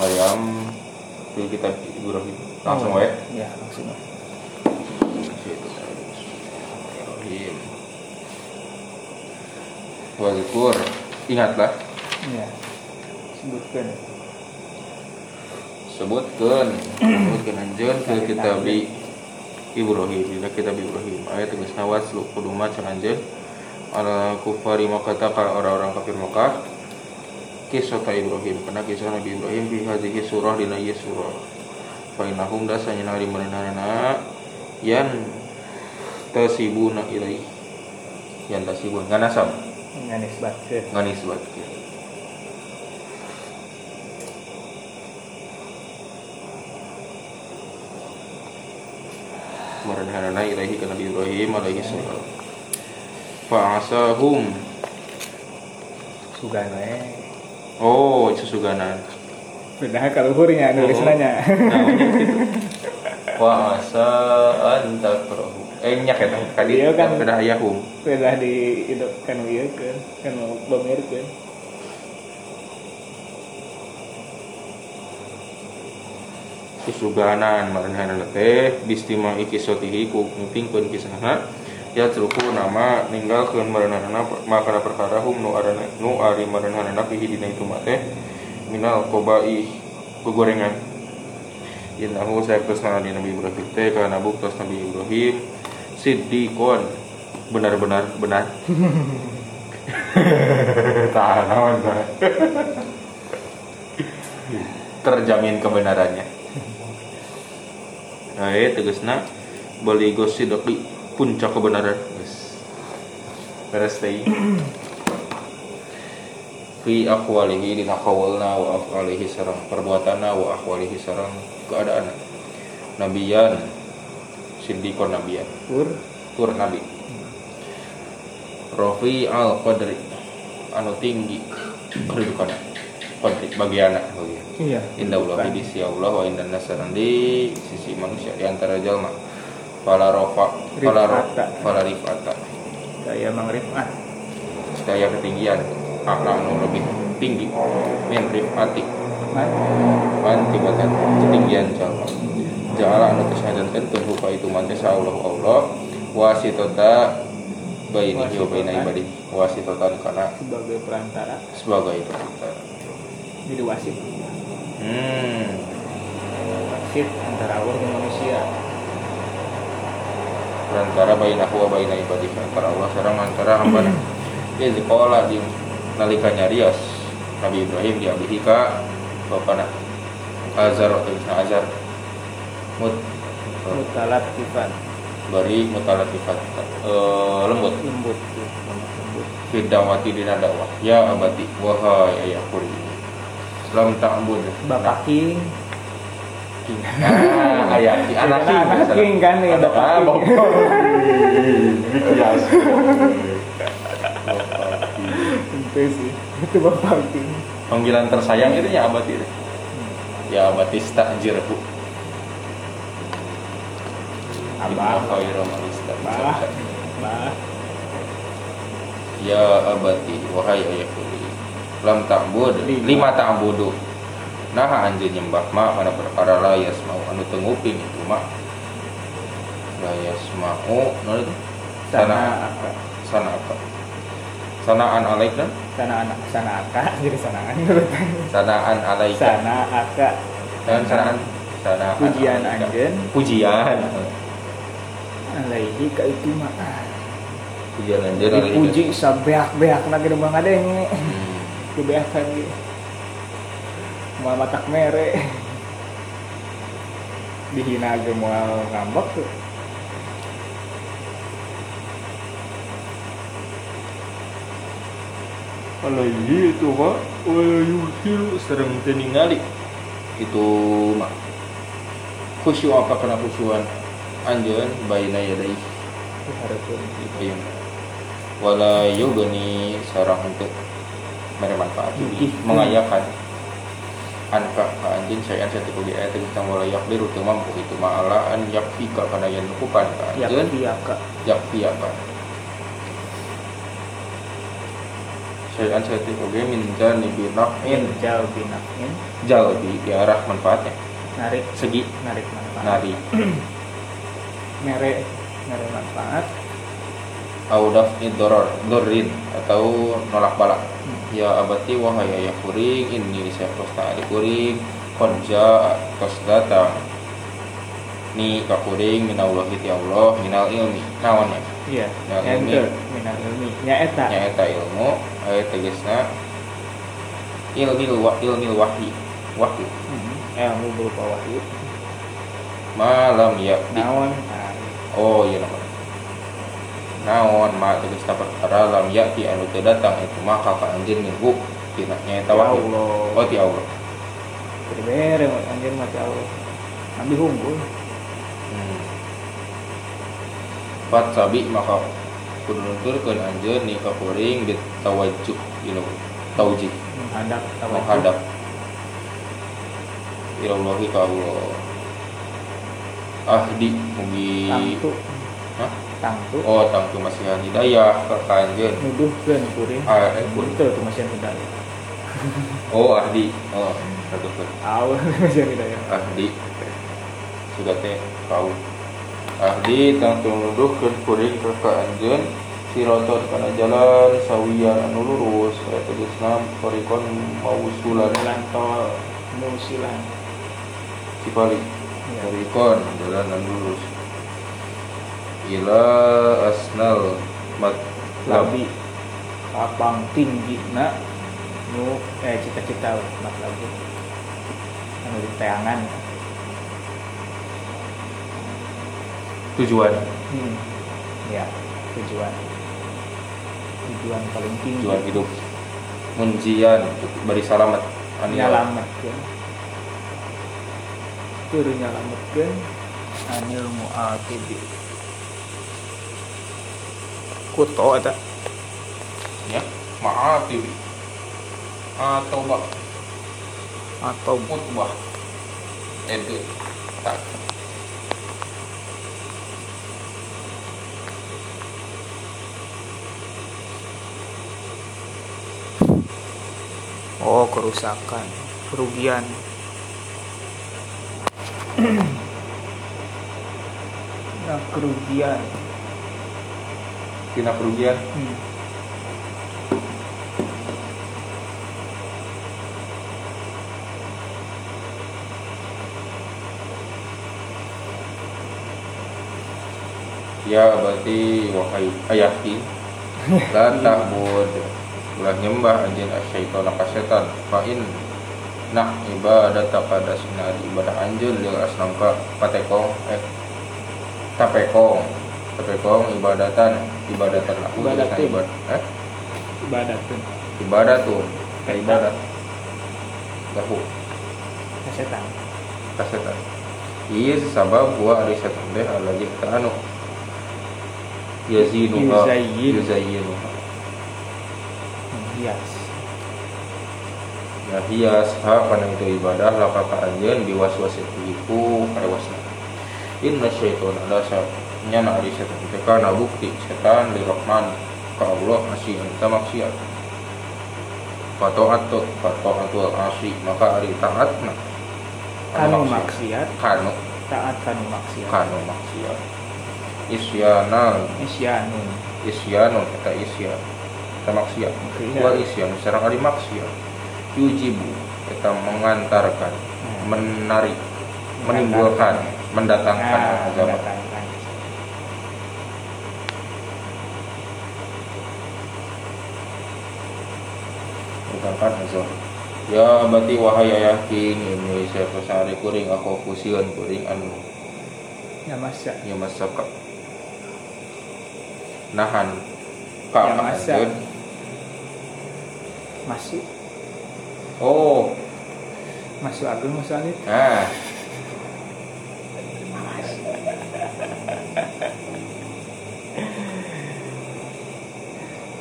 Maryam di kitab Ibrahim langsung Oh, wae Ya, langsung. Ibrahim Wazkur ingatlah. Ya. Sebutkan. sebutkan. Sebutkan anjeun ke kitab Ibrahim. Dina kitab Ibrahim. Ayat geus nawas lu kudu maca anjeun ala kufari Makkah ka orang-orang kafir Makkah kisah Ibrahim. Karena kisah Nabi Ibrahim fi hadhihi surah dina ieu surah. Fa innahum dasanya nari merenana yan tasibuna ilaih yan tasibun. Nganasam Nganis batkeun. nganisbat merenana ilaihi Nabi Ibrahim alaihi salam. Fa'asahum Sugan we. Oh sesuganan Beda kaluhurnya nulisnanya. wa asa an takrahu eh nyak eta tadi. Iya kan. kada ayahum Beda di itu kan ieu kan. Kan bemirkeun. susuganan maranehana teh bistima ikisotihi ku ngupingkeun kisahna ya ceruku nama ninggalkeun maranehana makana perkara hum nu arana nu ari maranehana fihi dina itu mah teh minal kobai kegorengan Innahu saya ke sana di Nabi Ibrahim teh karena buktos Nabi Ibrahim siddiqon. Benar-benar benar. Tahan awan terjamin kebenarannya. Ae tegasna baligo sidqi puncak kebenaran. Geus beres teh fi aqwalihi dina qawlna wa af'alihi sareng perbuatanna wa aqwalihi sareng keadaan. Nabiyan. Siddiqon nabiyan. Pur. tur nabi. Rofi al qadri. Anu tinggi. Kedudukan qadri bagiana bagian Iya. Indah Allah di sisi Allah wa indah nasaran di sisi manusia di antara jalma Fala rofa Fala rofa Rifata. Fala rifata. Saya Mang Rifat. Sedaya ketinggian Akhlak anu lebih tinggi. Min rifati. Man. Mantibatan ketinggian jalma Ja'ala anu kesadaran Tentu itu mantesa Allah Allah. Wasitota Baini wa baina ibadi. Wasitotan karena sebagai perantara. sebagai perantara. Jadi wasit. Hmm. Wasit antara Allah dan manusia perantara bainahu wa baina ibadihi antara Allah sareng antara hamba iz qala di nalika nyarios Nabi Ibrahim di abihi ka bapana Azar atau Isna Azar mut. Mutalat sifat bari mutalatifat eh, lembut. Lembut lembut fidawati dina dakwah ya abati wahai ayahku Lam ta'bud. Bapak king. Ah, ayah si anak king anak king kan ya Anak- bapak ah, king bapak ini kias itu sih. Itu bapak king. Panggilan tersayang itu ya abati ya abatista jirhu abah khairu man istamsa. bah bah ya abati wahai ayahku lam ta'bud Lima. lima ta'budu nah anjeun nyembah ma mana perkara la yasmau anu teu nguping itu mah la yasmau naon itu? Sana sana sana apa? Sanaan alaika sana anak sana aka jadi sanaan sanaan alaika sana aka. Dan sanaan sanaan pujian alaika. anjen pujian. Alaihi ka itu mah. Pujian alaika. dipuji sabeak-beak na gede bang adeng Hmm. kebeakan gitu mau matak mere. Dihina ge moal ngambek tuh. Kalau itu mah wala yusiru sering teningali itu mah khusyuk apa kena khusyuan? Anjeun baina yadai harapun itu yang wala yugani sarang untuk mere manfaat mengayakan anka ka anjeun sayan satu kugi ayat tentang wala yakdiru teu mampu itu ma'ala an yakfika kana yang nukupan ka ya kak yakfi apa Syai'an setik oge min janibi naf'in jauh binakin jalbi di arah manfaatnya. Narik. Segi. Narik manfaat. Nari. Mere mere manfaat. Audaf idoror dorin atau nolak balak ya abati wahai ayah kuring ini saya posta adik kuring. Konja tos datang ni ka kuring minallahi ti Allah minal ilmi. Naon ya? Iya Ya, ilmi. minal ilmi. Nya eta. Nyaeta ilmu. Aya tegasna ilmil wa ilmil wahyi wahyu Hmm, ilmu berupa wahyu malam ya naon? Ah, oh iya nama naon ma tegas perkara lam yati anu teu datang itu maka ka anjeun minggu tina nyaeta ya Allah. Oh ti Allah. Jadi bere anjir mati Allah. Nabi hunggul hmm. Fat sabi maka kudu nuturkeun anjeun ni ka kuring bit tawajjuh taujih. Menghadap menghadap. Ilallahi ka Allah. Ahdi mugi tangtu. Oh tangtu masihan hidayah ka kanjeun nuduhkeun kuring ah eh kun itu tuh masih hidayah. Oh ahdi oh satu awal masih hidayah. Ahdi sudah teh. Kau ahdi tangtu nuduhkeun kuring ka kanjeun siroton kana jalan sawiyan anu lurus aya tegasna parikon mausulan. Jalan tol musilan cipali. Ya. Orikon jalan anu lurus ila asnal mat labi. Lapang tinggi na nu eh cita-cita lah mat labi. Anu di teangan tujuan? Hmm. ya tujuan. Tujuan paling tinggi. Tujuan hidup. Munjian beri salamat anu ya. nyalametkeun. Teu nyalametkeun. Anil mu'aqibi kuto eta ya maati atau bak atau mutbah itu tak. Oh kerusakan. Kerugian. Nah kerugian tina kerugian. Hmm. ya berarti wahai ayahki la ta'bud ulah nyembah anjeun asyaiton ka setan. Fa in nah ibadat pada sina ibadah anjeun lil asnam ka patekong eh tapekong tapekong ibadatan ibadatan lahu Ibadatin. Tegasna ibad eh? Ibadat tuh kayak ibadat. Lahu. Kesetan ka setan. Iya sabab wa ari setan. Teh alladzi anu. Yazinuha. Yuzayyin. yuzayyinuha hias. Ya hias. Ha kana itu ibadah laka ka anjeun biwaswas itu karewasna. Inna syaiton ada nya na ari setan teh kana bukti setan li rahman ka Allah masih anta maksiat. Fatoat tu fataatul asyi maka ari taatna kanu maksiat. kanu. Taat kanu maksiat. Kanu maksiat. Isyanan isyanun. Isyanun eta isyan. Eta maksiat. Wal isyan sareng ari maksiat. Yujibu eta mengantarkan Hmm. menarik menimbulkan mendatangkan nah azab mendatangkan azab ya berarti wahai ayah king ini saya pesari kuring aku fusion kuring anu. Ya masa ya. Masaka nahan. Ka Ya, masa. anjeun. masuk oh. Masuk ageng masuk alit nah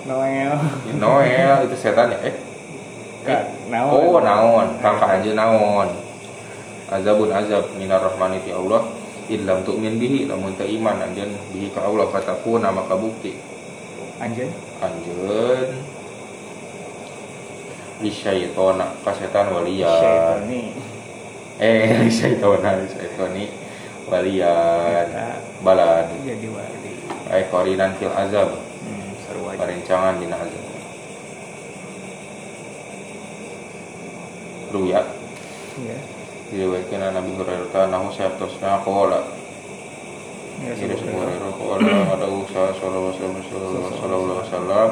noel. Noel itu setan ya eh? Kak, Oh naon, kakak aja naon. Azabun azab minar rahmani ti Allah. Illam tu'min bihi lamun teu iman anjeun bihi ka Allah kataku nama kabukti anjay anjeun. Lisyaitona kasetan waliya Syaitoni. Eh lisyaitona lisyaitoni waliyan. Eta balad. jadi wali. Ay qarinan fil azab. Hmm, seru aja. Parencangan dina azab ruya. Ya diriwayatkeun Nabi Hurairah nahu sayatosna qala ya Hurairah qala ada usaha sallallahu alaihi wasallam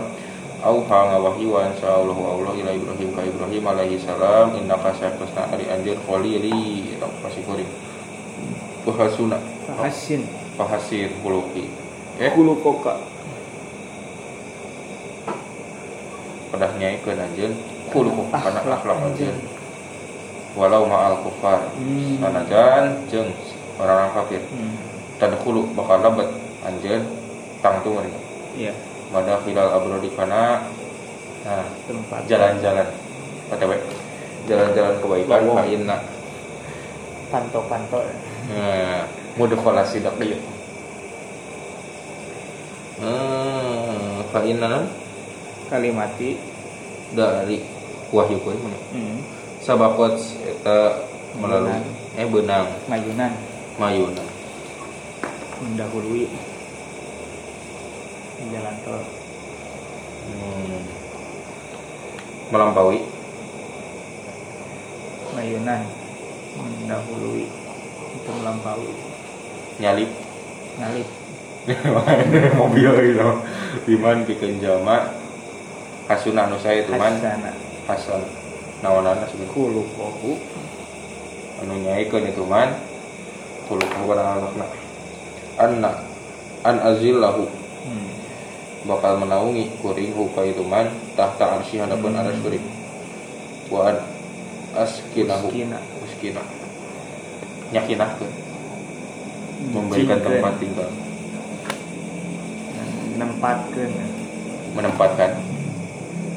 Auha ngawahyuan sa'allahu Allah ila Ibrahim ka Ibrahim alaihi salam. Innaka sayatosna ari anjir khalili eta pasti kuring Wahasuna Hasin Fahasir huluki Eh? Kulu koka pedahnya ikeun anjeun Kulu kana Akhlak anjeun Walau ma'al kufar. Hmm. Sanajan jeung orang-orang kafir. Hmm. Tadkhulu bakal lebat anjeun tang tu meureun ya Mada hilal abrodi kana Nah jalan-jalan. OTW Jalan-jalan kebaikan. Fa inna panto-panto. Nah Mudkhala sidq ieu Hmm, fa inna kalimati. Dari wahyu kuy mana? Hmm. Sabakot eta melalui. Eh benang. Mayunan. Mayuna mendahului di jalan tol hmm. melampaui. Mayunan. Mendahului itu melampaui. Nyalip. Ngalip mobil gitu. Iman bikin jama Hasuna anu saya itu man Hasan nawanana sebenarnya kulu kohu anu nyaikeun itu man. Kulo kepada anakna anna an azillahu. Hmm. bakal menaungi kuring huka itu man. Tahta arsy hadapun Hmm. aras kuring. Wa an askinahu. Uskina. uskina. Nyakinahkeun memberikan tempat tinggal. Nempatkeun menempatkan.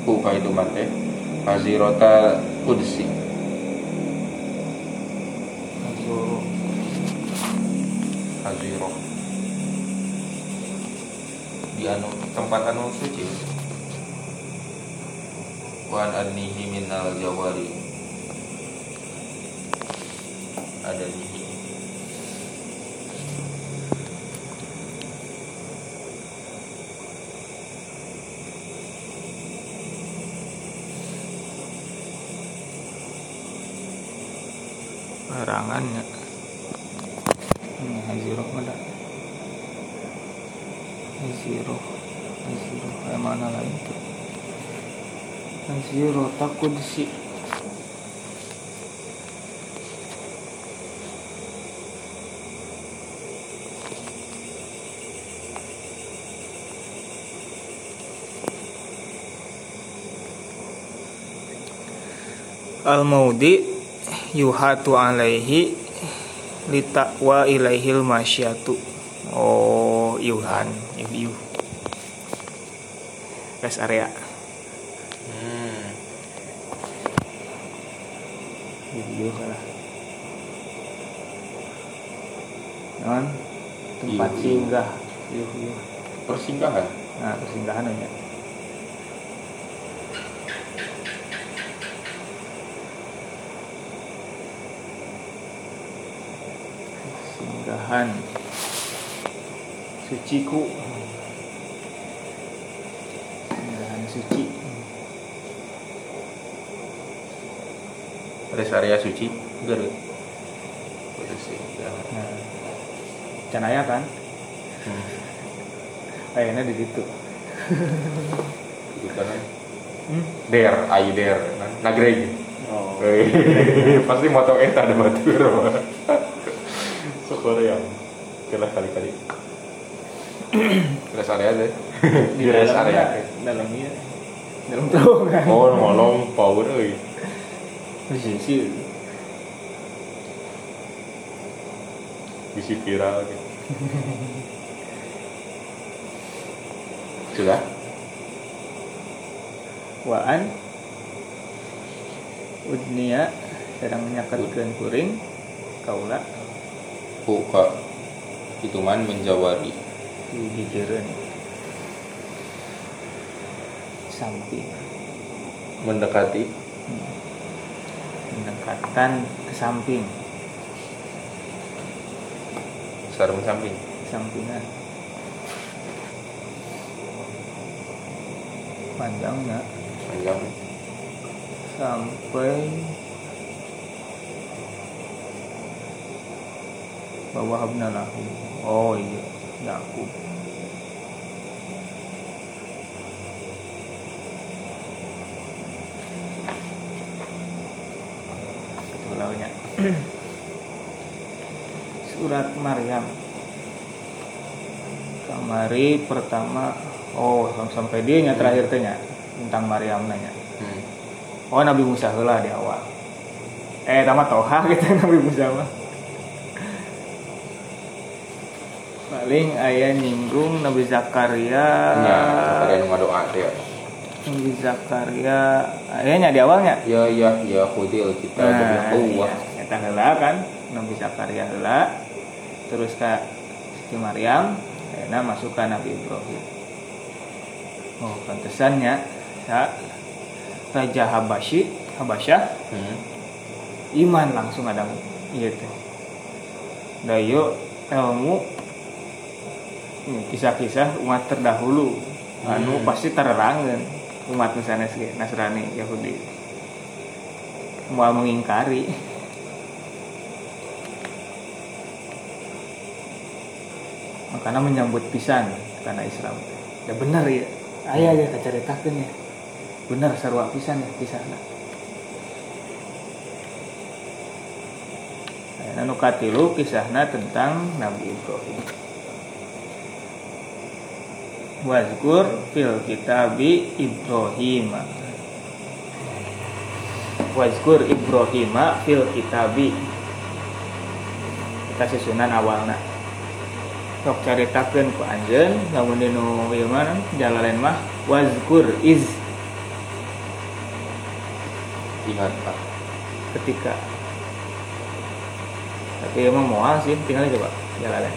Huka itu man teh hazirota kudsi haziro di anu tempat anu suci. Wan anihi minal jawari. Ada larangannya ini haziro ada. Haziro haziro kayak mana lain tuh haziro takut sih. Al maudi yuhatu alaihi litakwa ilaihil masyatu. Oh yuhan yuh yuh. Rest area. Hmm. yuh yuh lah. Non tempat Yuh, singgah. Yuh yuh. Persinggahan nah persinggahan ya suciku singgahan suci. Rest area suci Garut persinggahan nah canaya kan? Hmm. kayaknya di situ. Itu kan? Hmm? der ayu der. Nagreg oh. Pasti motor eta ada batur mah. Syukur ya. Kelas kali-kali. Kelas area deh. di Di rest area. dalamnya dalam terowongan Oh, ngolong power euy. sih sih Bisi viral gitu. Sudah? waan udnia sedang menyakatkan kuring kaula Buka itu man menjawari dijijireun samping. Mendekati? Mendekatkan ke samping. Sarung samping? Sampingan. Panjangnya panjang. Sampai bawah lahu oh iya. Yakub itu launya surat Maryam. Kamari pertama oh sampai dia nya terakhir tanya tentang Maryam nanya. Hmm. oh Nabi Musa lah di awal. Eh tamat toha gitu Nabi Musa mah. Paling ayah nyinggung Nabi Zakaria. Ya yang doa teh. Nabi Zakaria. Ayahnya di awalnya ya ya ya khudil kita nah, berkuah iya. Eta heula kan Nabi Zakaria heula terus ke Siti Maryam ayeuna masuk ke Nabi Ibrahim. Oh pantesannya ya Raja Habasyi Habasyah hmm. iman langsung ada iya teh dayo ilmu hmm, kisah-kisah umat terdahulu. Anu Hmm. pasti tererangan umat misalnya Nasrani Yahudi. Mau mengingkari makanya menyambut pisan karena Islam ya benar ya ayah ya kacaritakeun ya benar sarua pisan ya kisahna Anu katilu kisahna tentang Nabi Ibrahim. Wazkur fil kitabi Ibrahim. Wazkur Ibrahim fil kitabi. Kita susunan awalna. Sok caritakeun ku anjeun lamun dinu ieu mah jalalain mah wazkur iz. Ingat ah ketika. Tapi emang mual sih tinggal coba jalanin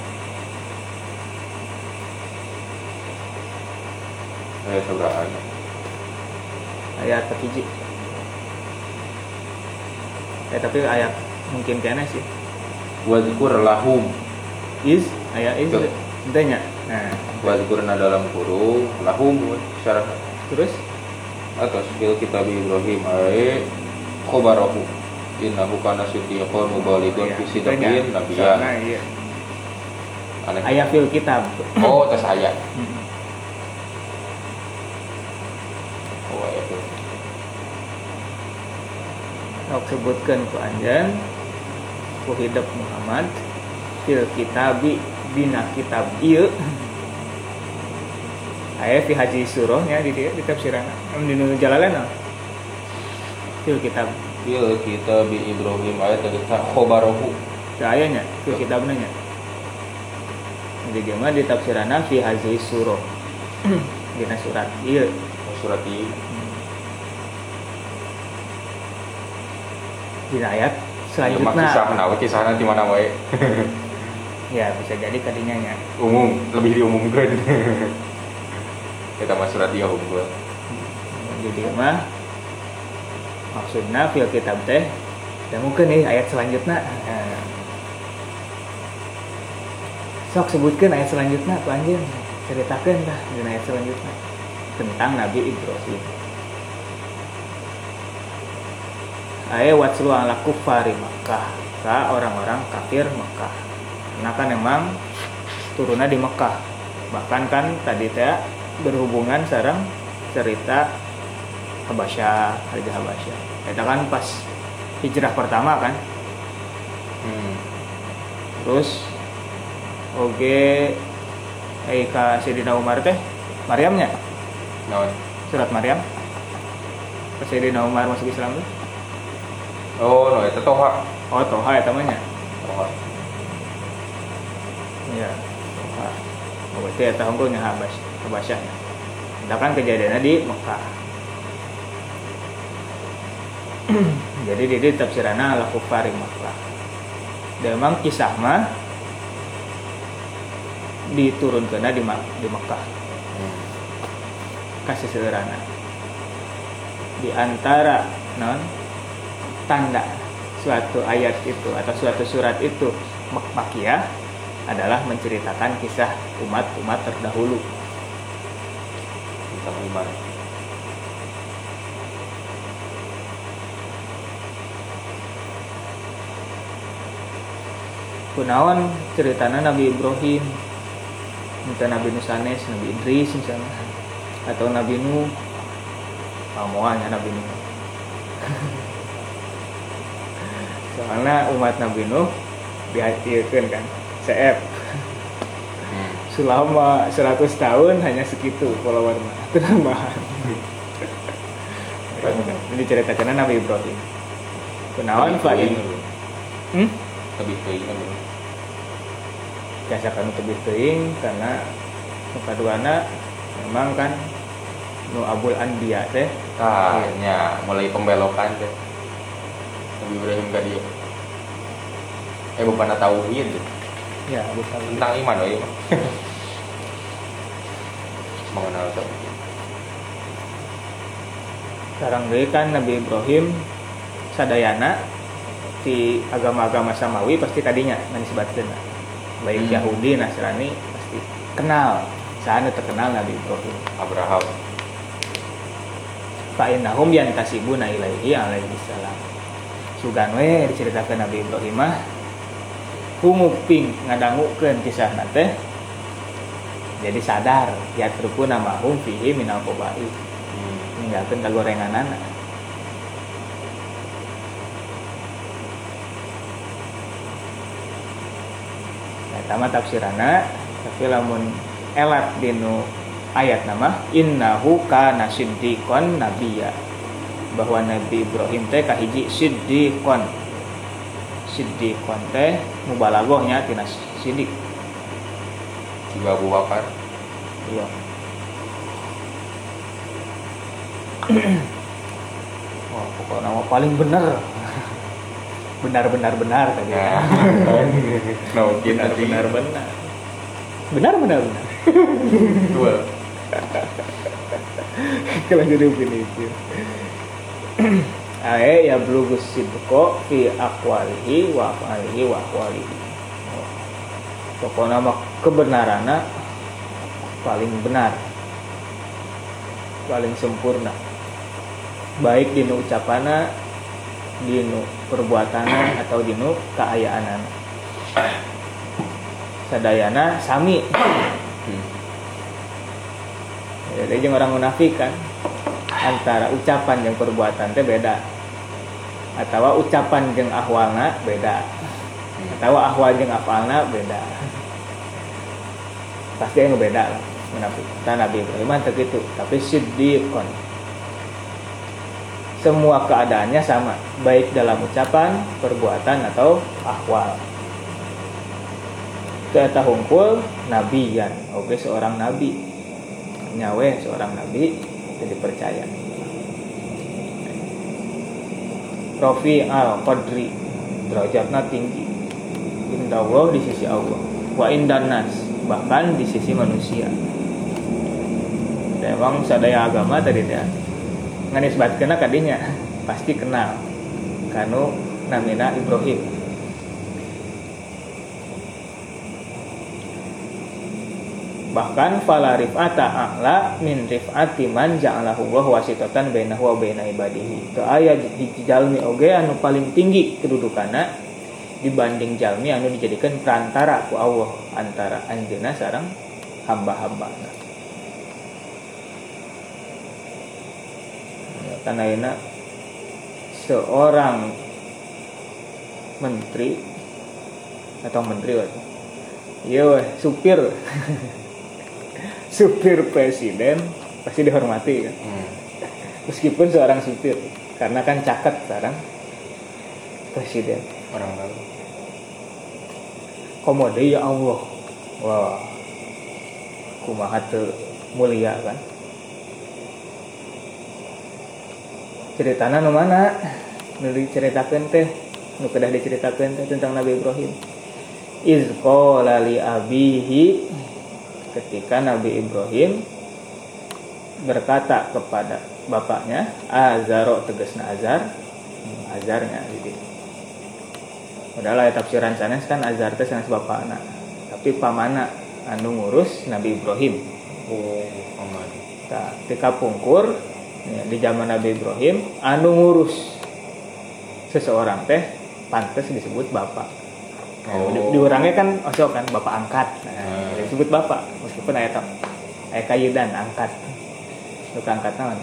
eh seberapa ayat ketiga eh tapi ayat mungkin kena sih. Wazkur lahum. Is ayat is Tuh. entahnya nah. Wazkurna dalam kurung lahum secara terus? Atas fil kitab Ibrahim ay khobarahu innahu kana siddiqan mubalighun Iya, fi sidqin nabiyyan. Iya. ayat fil kitab. Oh tas ayat Hmm. oh ayat itu Sok sebutkan ku anjan ku hidup Muhammad fil kitabi dina kitab ieu. Aya fi haji surahnya di dia di tafsiran. Di nu jalalain fil kitab. Fil kitab Ibrahim ayat tentang khobarahu. Teu aya nya fil kitabna nya. Jadi mah di tafsiranna fi haji surah dina surat ieu. Surat ini dina ayat Ya, selanjutnya. kisah nah kisahna di mana wae ya bisa jadi kadinya nya umum lebih diumumkan. Kita mah surat dia unggul jadi mah maksudnya fil kitab teh dan mungkin nih ayat selanjutnya. Nah. sok sebutkan ayat selanjutnya apa anjir. Ceritakan lah di ayat selanjutnya. Tentang Nabi Ibrahim. Ayat watslu ala kufari Makkah. Ke orang-orang kafir Mekah karena kan emang turunnya di Mekah bahkan kan tadi teh berhubungan sarang cerita Habasyah, Raja Habasyah. Itu kan pas hijrah pertama kan. hmm. Terus oke eh ka Sayyidina Umar teh Maryamnya naon surat Maryam ke Sayyidina Umar masuk Islam tuh. oh no itu toha Oh, Toha ya temannya. toha Oh, berarti ya tahunnya Habas, Habasyahnya. Itu kan kejadiannya di Mekah. Jadi di tafsirannya ala kufari Mekah. Dan memang kisah mah diturunkan di, di Mekah. hmm. Kasih sederhana. Di antara non tanda suatu ayat itu atau suatu surat itu mak makiyah adalah menceritakan kisah umat-umat terdahulu. Tentang iman kunawan ceritanya Nabi Ibrahim. Minta Nabi Nusanes Nabi Idris misalnya. Atau Nabi Nuh. Pamuannya Nabi Nuh. Soalnya umat Nabi Nuh dihancurkan kan CF hmm. selama 100 tahun hanya segitu mah itu nambahan ini ceritakan Nabi Ibrahim. Kenawan Pak ini hmm? lebih kan biasa kan lebih teing karena keduana memang kan nu abul anbiya teh. Ah nya mulai pembelokan teh. Nabi Ibrahim gak dia eh bukan tauhid ya bukan. Tentang iman oh iya mengenal tauhid sekarang deh kan Nabi Ibrahim sadayana di agama-agama samawi pasti tadinya disebutkan baik Hmm. Yahudi Nasrani pasti kenal. Sana terkenal Nabi Ibrahim. Abraham. Fa'inahum yantasibuna ilaihi alaihi salam. Sugan we diceritakan Nabi Ibrahim mah Humuping ngadangukeun kisah nate Jadi sadar Ya terpun nama hum fihi minal kobai hmm. Ninggalkan kagorenganan. Nah, tama tafsirana Tapi lamun elat dinu ayat nama innahu kana siddiqon nabiyya. Bahwa Nabi Ibrahim teh kahiji siddiqon siddiqon teh mubalaghahnya tina siddiq juga Abu Bakar. Iya. Wah, pokoknya nama paling bener benar-benar benar tadi. Ya. Nah mungkin nanti benar-benar benar. Benar-benar benar. Dua. Kalau jadi definisi Ae ya blugus sidko fi akwalihi wa afalihi wa akwalihi. Pokoknya mah kebenarannya paling benar paling sempurna. Baik dinu ucapana dinu perbuatana atau dinu keayaanan sadayana sami. Jadi orang munafik kan antara ucapan yang perbuatan teh beda atau ucapan jeung ahwalna beda. Atau ahwal jeung afalna beda. Pasti yang beda lah munafik Nabi Ibrahim mah teu kitu tapi siddiqon semua keadaannya sama baik dalam ucapan perbuatan atau ahwal. Kita hungkul nabiyan. Oke seorang nabi. Nyawe seorang nabi jadi percaya Rofi al Qadri derajatnya tinggi. Indah Allah di sisi Allah. Wa indan nas bahkan di sisi manusia. Memang sadaya agama tadi teh nganis kena kadinya. Pasti kenal. Kanu namina Ibrahim bahkan fala rif'ata a'la min rif'ati man ja'alahu wa wasitatan bainahu wa baina ibadihi. Aya di jalmi oge anu paling tinggi kedudukanna dibanding jalmi anu dijadikan perantara ku Allah antara anjeunna sareng hamba-hambana kan ayeuna seorang menteri atau menteri waktu iya supir supir presiden pasti dihormati kan? Hmm. meskipun seorang supir karena kan caket sekarang presiden. Orang lalu komode ya Allah. Wah. Kumaha mulia kan? Ceritana nu mana? Nu diceritakeun teh nu kedah diceritakeun teh tentang Nabi Ibrahim. Iz qala li abihi ketika Nabi Ibrahim berkata kepada bapaknya azaro tegasna azar hmm, azarnya jadi. Padahal aya tafsiran sanes kan azar teh sanes bapakna tapi pamana anu ngurus Nabi Ibrahim. Oh aman Tah, tika pungkur ya, di zaman Nabi Ibrahim anu ngurus seseorang teh pantas disebut bapak. Nah, Oh. di, diurangnya kan osok kan bapak angkat. Nah, Hmm. disebut bapak meskipun ayat ayat kayudan angkat. Lu angkat naon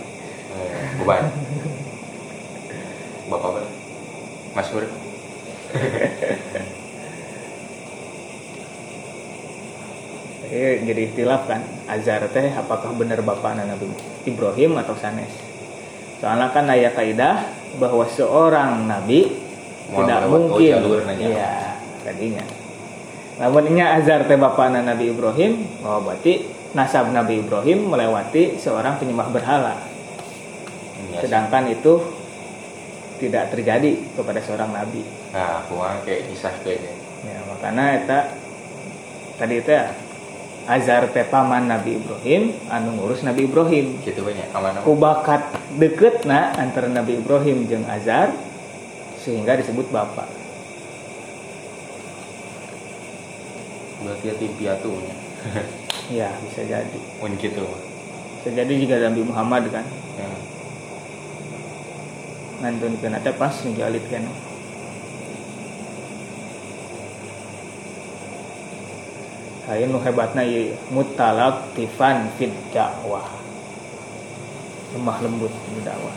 beban bapak apa? Mas Hur Eh, jadi ikhtilaf kan? Azar teh apakah benar bapak Nabi Ibrahim atau sanes? Soalnya kan ayat kaidah bahwa seorang nabi Mau tidak oh, mungkin. jalur iya tadinya namun ini azar teh bapak Nabi Ibrahim oh berarti nasab Nabi Ibrahim melewati seorang penyembah berhala. Iya sedangkan itu tidak terjadi kepada seorang nabi. Nah aku kayak kisah kayaknya ya makanya eta tadi itu ya azar teh paman Nabi Ibrahim anu ngurus Nabi Ibrahim. Gitu banyak aman kubakat deket nah antara Nabi Ibrahim jeung azar sehingga disebut bapak berarti ya tim piatunya ya bisa jadi. Mun gitu. Bisa jadi juga Nabi Muhammad kan? Ya. ngantun kena teh pas ninggalit kan? Hayu nu hebatna ieu mutalak tifan fid dakwah. Lemah lembut di dakwah.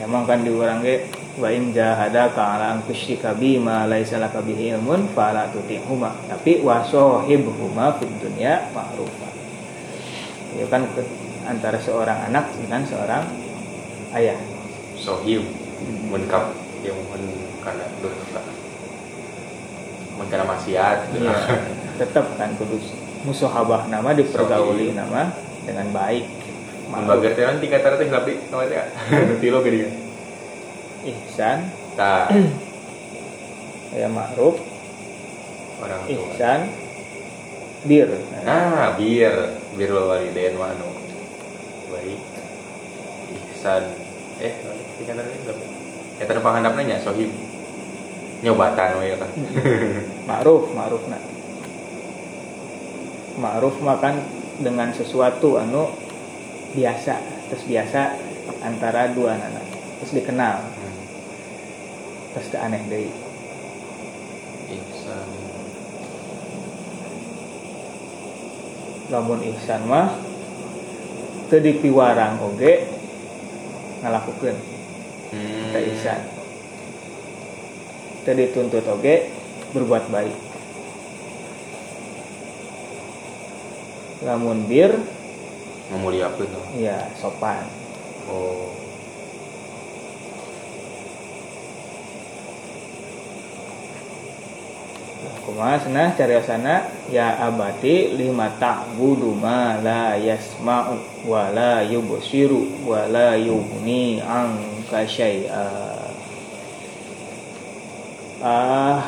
Emang kan diurang ge wa in jahadaka ala an tusyrika bima laisa laka bihi ilmun fala tuti'huma. Tapi wa sahibhuma fid dunya ma'rufa. Itu kan ke- antara seorang anak dengan seorang ayah. Sohim mun kap yang mun kana durhaka mun kana maksiat. Iya, tetap kan kudu musahabah nama dipergauli Sohib. nama dengan baik. bager teh nanti kata teh tapi nama teh tilo gede ihsan, tah ya ma'ruf, orang tua. Ihsan, bir. nah bir. Bir walidain mah anu baik. Ihsan. Eh tiga tadi berapa ya? Tadi panghandapna nya sohib. Nyobatan we kan Ma'ruf, ma'ruf nah. Ma'ruf makan dengan sesuatu anu biasa, terus biasa antara dua anak, terus dikenal. Terus teu aneh deui. ihsan. Lamun ihsan mah teu dipiwarang oge ngalakukeun. Hmm. teu ihsan. Teu dituntut oge berbuat baik. Lamun bir memuliakeun. tuh ya sopan. Oh kumaha cenah cariosana ya abati lima ta'budu ma la yasma'u wa la yubsiru wa la yughni anka syai'a. Ah.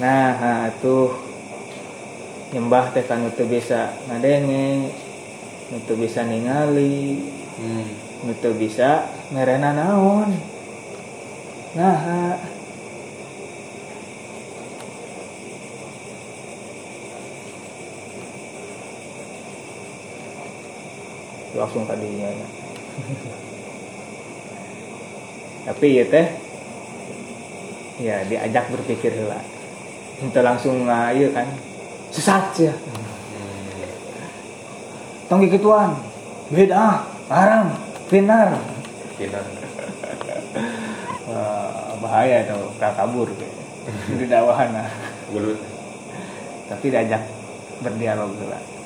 Nah atuh nyembah teh kan teu bisa ngadenge nu teu bisa ningali hmm. nu bisa merena naon nah langsung tadinya tapi ya teh ya diajak berpikir lah. Itu langsung ah, iya kan. Sesat ya Hmm. tong gituan beda haram benar. Tidak. Wah, bahaya itu kabur. Di dakwahan nah. Tapi diajak berdialog lah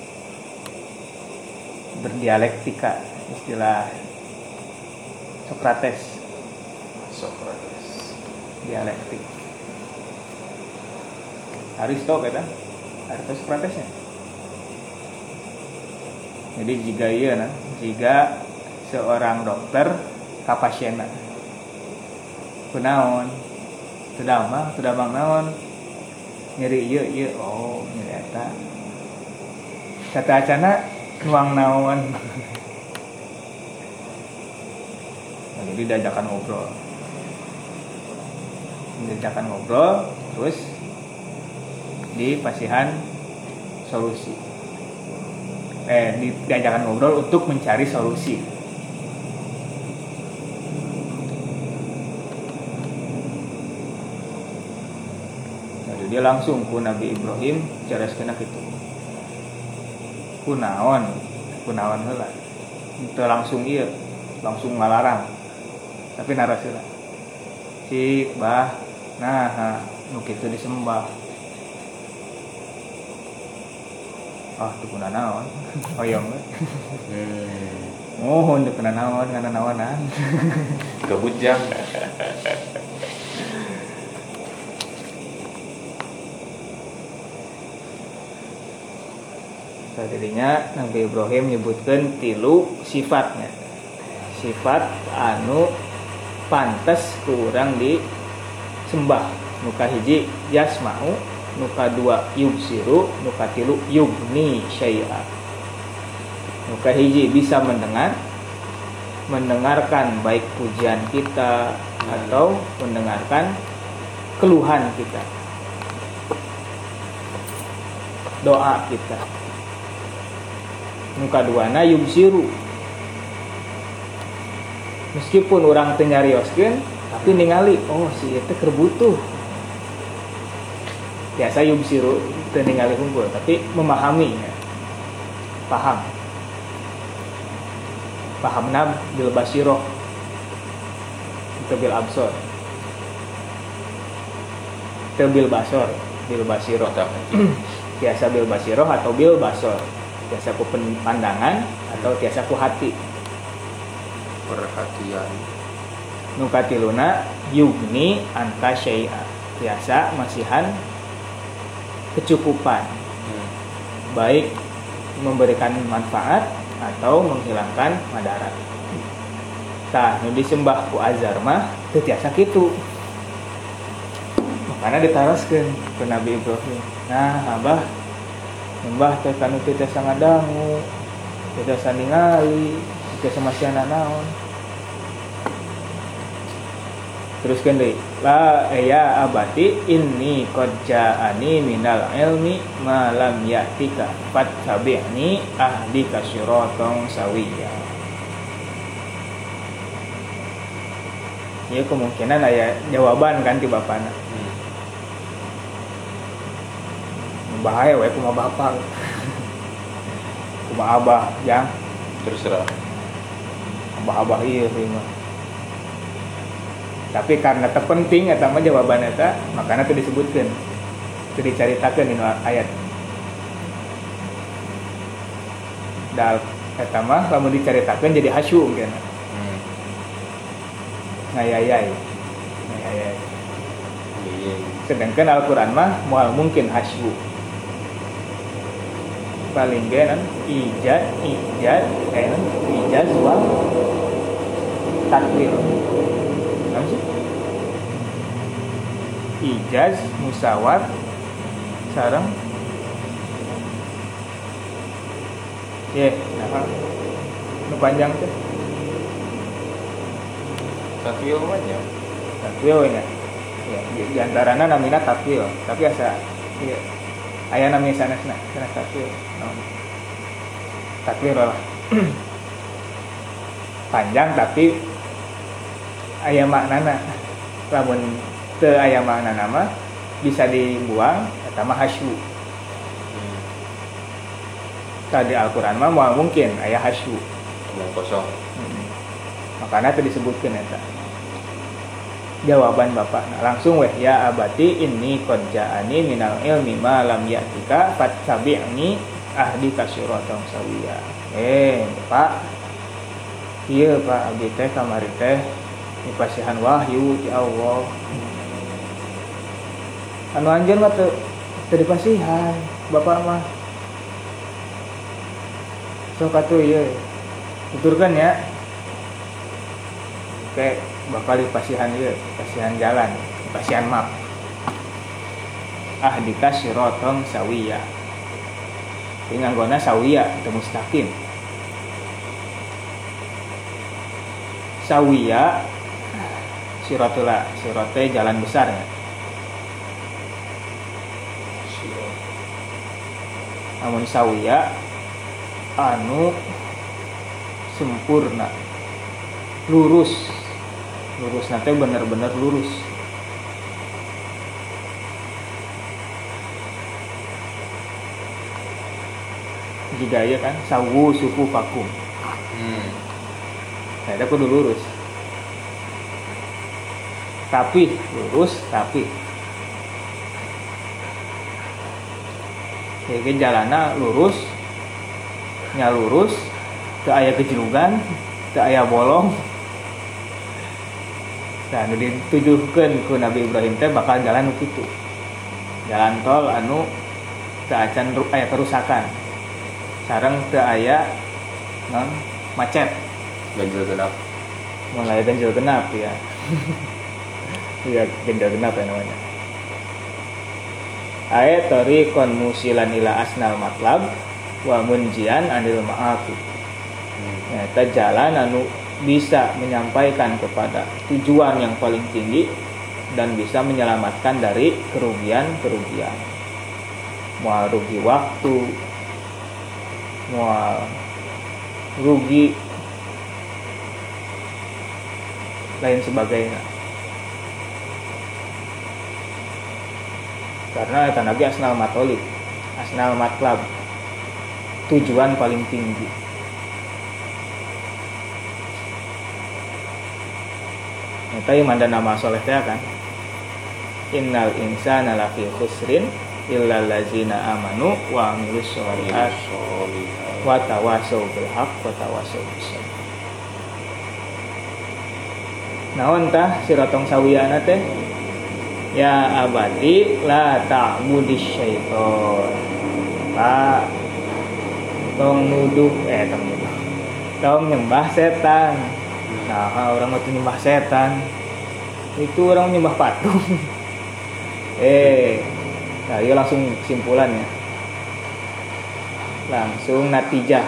berdialektika istilah Socrates. Socrates. dialektik. Aristo kata Aristo Socratesnya jadi jika iya nah jika seorang dokter ka pasienna kunaon sudah mah sudah bang naon? Nyeri iya iya oh nyeri eta kata acana nuang naon. Nah, jadi diajakan ngobrol. Diajakan ngobrol terus di pasihan solusi. Eh di, diajakan ngobrol untuk mencari solusi. Nah, jadi dia langsung ku Nabi Ibrahim cara sekenak itu kunaon? Kunaon lah itu langsung iya langsung ngalarang. Tapi narasi lah si bah nah nuk itu disembah. Ah tuh kuna naon? Oyong hmm. oh untuk kuna naon ngana naonan. Kebujang jadinya Nabi Ibrahim menyebutkan tilu sifatnya. Sifat anu pantas kurang disembah. Nuka hiji yasma'u nuka dua yubsiru nuka tilu yubni syai'a. Nuka hiji bisa mendengar mendengarkan baik pujian kita atau mendengarkan keluhan kita. Doa kita nuka dua na yubsiru meskipun orang tenyarioskeun tapi ningali oh si itu kerbutuh biasa yubsiru teu ningali hunkul tapi memahami ya. paham. Pahamna bil basiroh itu bil absor. Itu bil basor bil basiroh biasa bil basiroh atau bil basor biasa ku pandangan atau biasa ku hati. Perhatian. Nukatiluna yugni anta syai'a. Biasa masihan kecukupan. Hmm. baik memberikan manfaat atau menghilangkan madarat. Tah nu disembah ku azar mah teu tiasa kitu. Makanya ditaroskeun ke Nabi Ibrahim. Nah abah nyembah teh kanu teu tiasa ngadangu teu tiasa ningali teu tiasa masihan naon. Teruskan deh la ya abati inni qad ja'ani minal ilmi ma lam ya'tika fattabi'ni ahdika siratan sawiyya. Ya kemungkinan aya jawaban kan ti bapana Hmm. Bahaya we kuma bapak. Kuma abah yang terserah. Abah abah iya ieu mah tapi karena terpenting eta mah jawaban eta makanya itu disebutkan itu diceritakan di ayat. Dal eta mah lamun diceritakan jadi hasyum kan hmm. ngayayai ngayayai iya sedangkan Al-Quran mah mual mungkin hasyu paling gak ijaz ijaz eh ijaz wal takwil apa sih? Ijaz musawat sarang. Ya nah nu panjang tuh. Takwil banyak takwil ya ya di, di antaranya namina takwil tapi asa iya ayah namanya sana sana sana takwil no. takwil lah. Panjang tapi ayah maknana lamun te ayah maknana mah bisa dibuang atau mah hasyu. Hmm. tadi Al-Quran mah mungkin ayah hasyu. Kosong. Hmm. makanya itu disebutkan eta jawaban bapak. Nah, langsung weh ya abati ini konjaani minal ilmi ma lam ya'tika fattabi'ni ahdi kasyuratan sawiya eh pak. Iya pak. Abdi teh kamari teh di pasihan wahyu ya Allah. Anu anjeun mah teu teu di pasihan bapak mah. Sok atuh ieu. Tuturkan ya. Kayak bakal di pasihan ieu pasihan jalan pasihan map ah dikasih rotong sawiya Ini nganggona sawiya atau mustaqim. Sawiya sirotula sirote jalan besar ya. Namun sawiya anu sempurna lurus lurus nanti benar-benar lurus. Jika ya kan sawu suku vakum. Hmm. nah, ada kudu lurus. Tapi lurus tapi. Jadi jalana lurus nya lurus ke ayah kejulugan ke ayah bolong nah nu ditujuhkan ku Nabi Ibrahim teh bakal jalan nu kitu jalan tol anu ke acan ru- aya kerusakan sareng ke aya non macet. Ganjil genap. mulai ganjil genap ya. Ya ganjil genap ya namanya. Ayat tori kon musilan ila asnal matlab wa munjian anil ma'afi. Hmm. Nyata jalan anu bisa menyampaikan kepada tujuan yang paling tinggi dan bisa menyelamatkan dari kerugian-kerugian. Mau rugi waktu, mau rugi lain sebagainya. Karena lagi asnal matolib, asnal matlab, tujuan paling tinggi. Eta yang manda nama soleh teh kan. Innal insana lafi khusrin illa allazina amanu wa amilus sholihat wa tawasau bil haq wa tawasau bis sabr. Naon tah siratong sawiyana teh? Ya abadi la ta'budis syaiton. Pak tong nuduh eh tong nuduh. Tong nyembah setan. Nah, orang itu nyembah setan. Itu orang nyembah patung. eh, nah iya langsung kesimpulannya. Langsung natijah.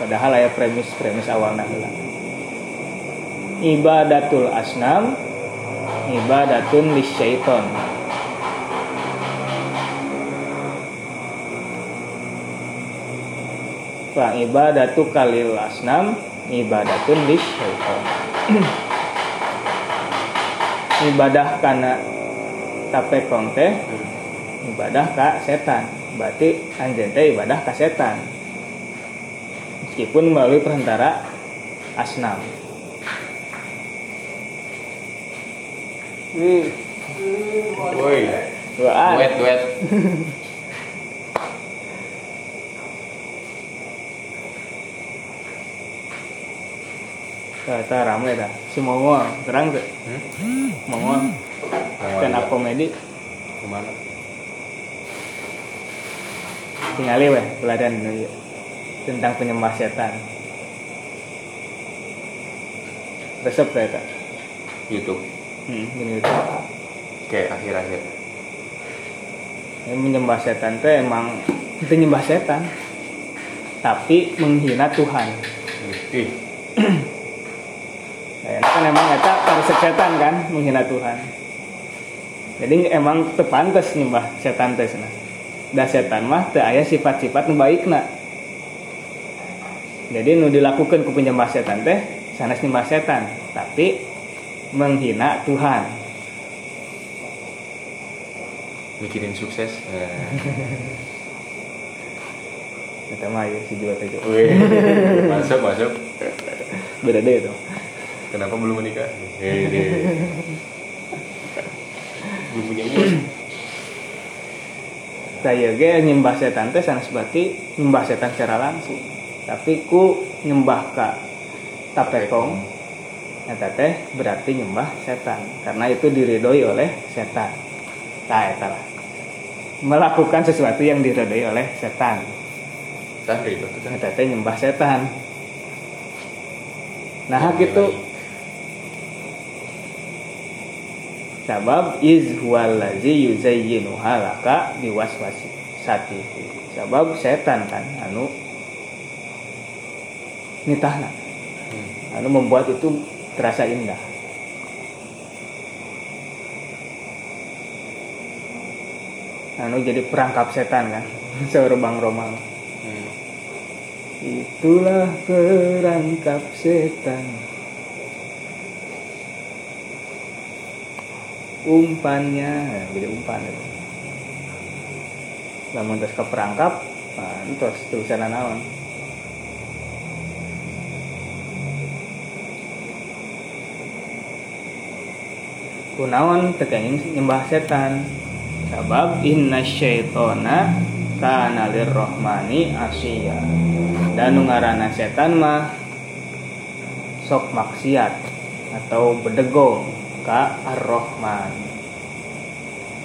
Padahal ya premis-premis awal heula. Ibadatul asnam ibadatun lisyaiton. Fa ibadatu kalil asnam ibadatun lisyaiton. ibadah karena tapekong teh ibadah ka setan. Berarti anjeun teh ibadah ka setan. Meskipun melalui perantara asnam. Wih, Woi. Duet duet. Kata rame dah. Si Mongol, terang tuh. Hmm? Mongol, stand up komedi. Ke mana? Tingali weh, pelajaran tentang penyembah setan. Resep saya tak. YouTube. Hmm, gini gitu. Kayak akhir-akhir. Yang menyembah setan teh emang itu nyembah setan, tapi menghina Tuhan. Ih, itu setan kan menghina Tuhan. Jadi emang tepantes nyembah setan teh cenah. Da setan mah teu aya sifat-sifat nu baikna. Jadi nu dilakukan ku penyembah setan teh sanes nyembah setan, tapi menghina Tuhan. mikirin sukses. Nah. Eta mah ya si jiwa teh. Masuk masuk. Beda deh itu. Kenapa belum menikah? Hei, belum punya uang. Saya ge nyembah setan teh sanes berarti nyembah setan secara langsung. Tapi ku nyembah ka tapekong eta teh berarti nyembah setan karena itu diridhoi oleh setan. Nah, eta lah. Melakukan sesuatu yang diridhoi oleh setan. Eta teh nyembah setan. Nah, gitu. Sabab iz huwallazi yuzayyinu halaka biwaswasi. Sati sebab setan kan anu nitahna Hmm. anu membuat itu terasa indah. Anu jadi perangkap setan kan seorang romal Hmm. itulah perangkap setan umpannya. Nah, jadi umpan itu. Lamun terus ke perangkap nah, terus tulisan naon kunaon tekenging nyembah setan. Sabab inna syaitona kana lirrahmani asya dan nu ngaranna setan mah sok maksiat atau bedegong ka ar-rahman.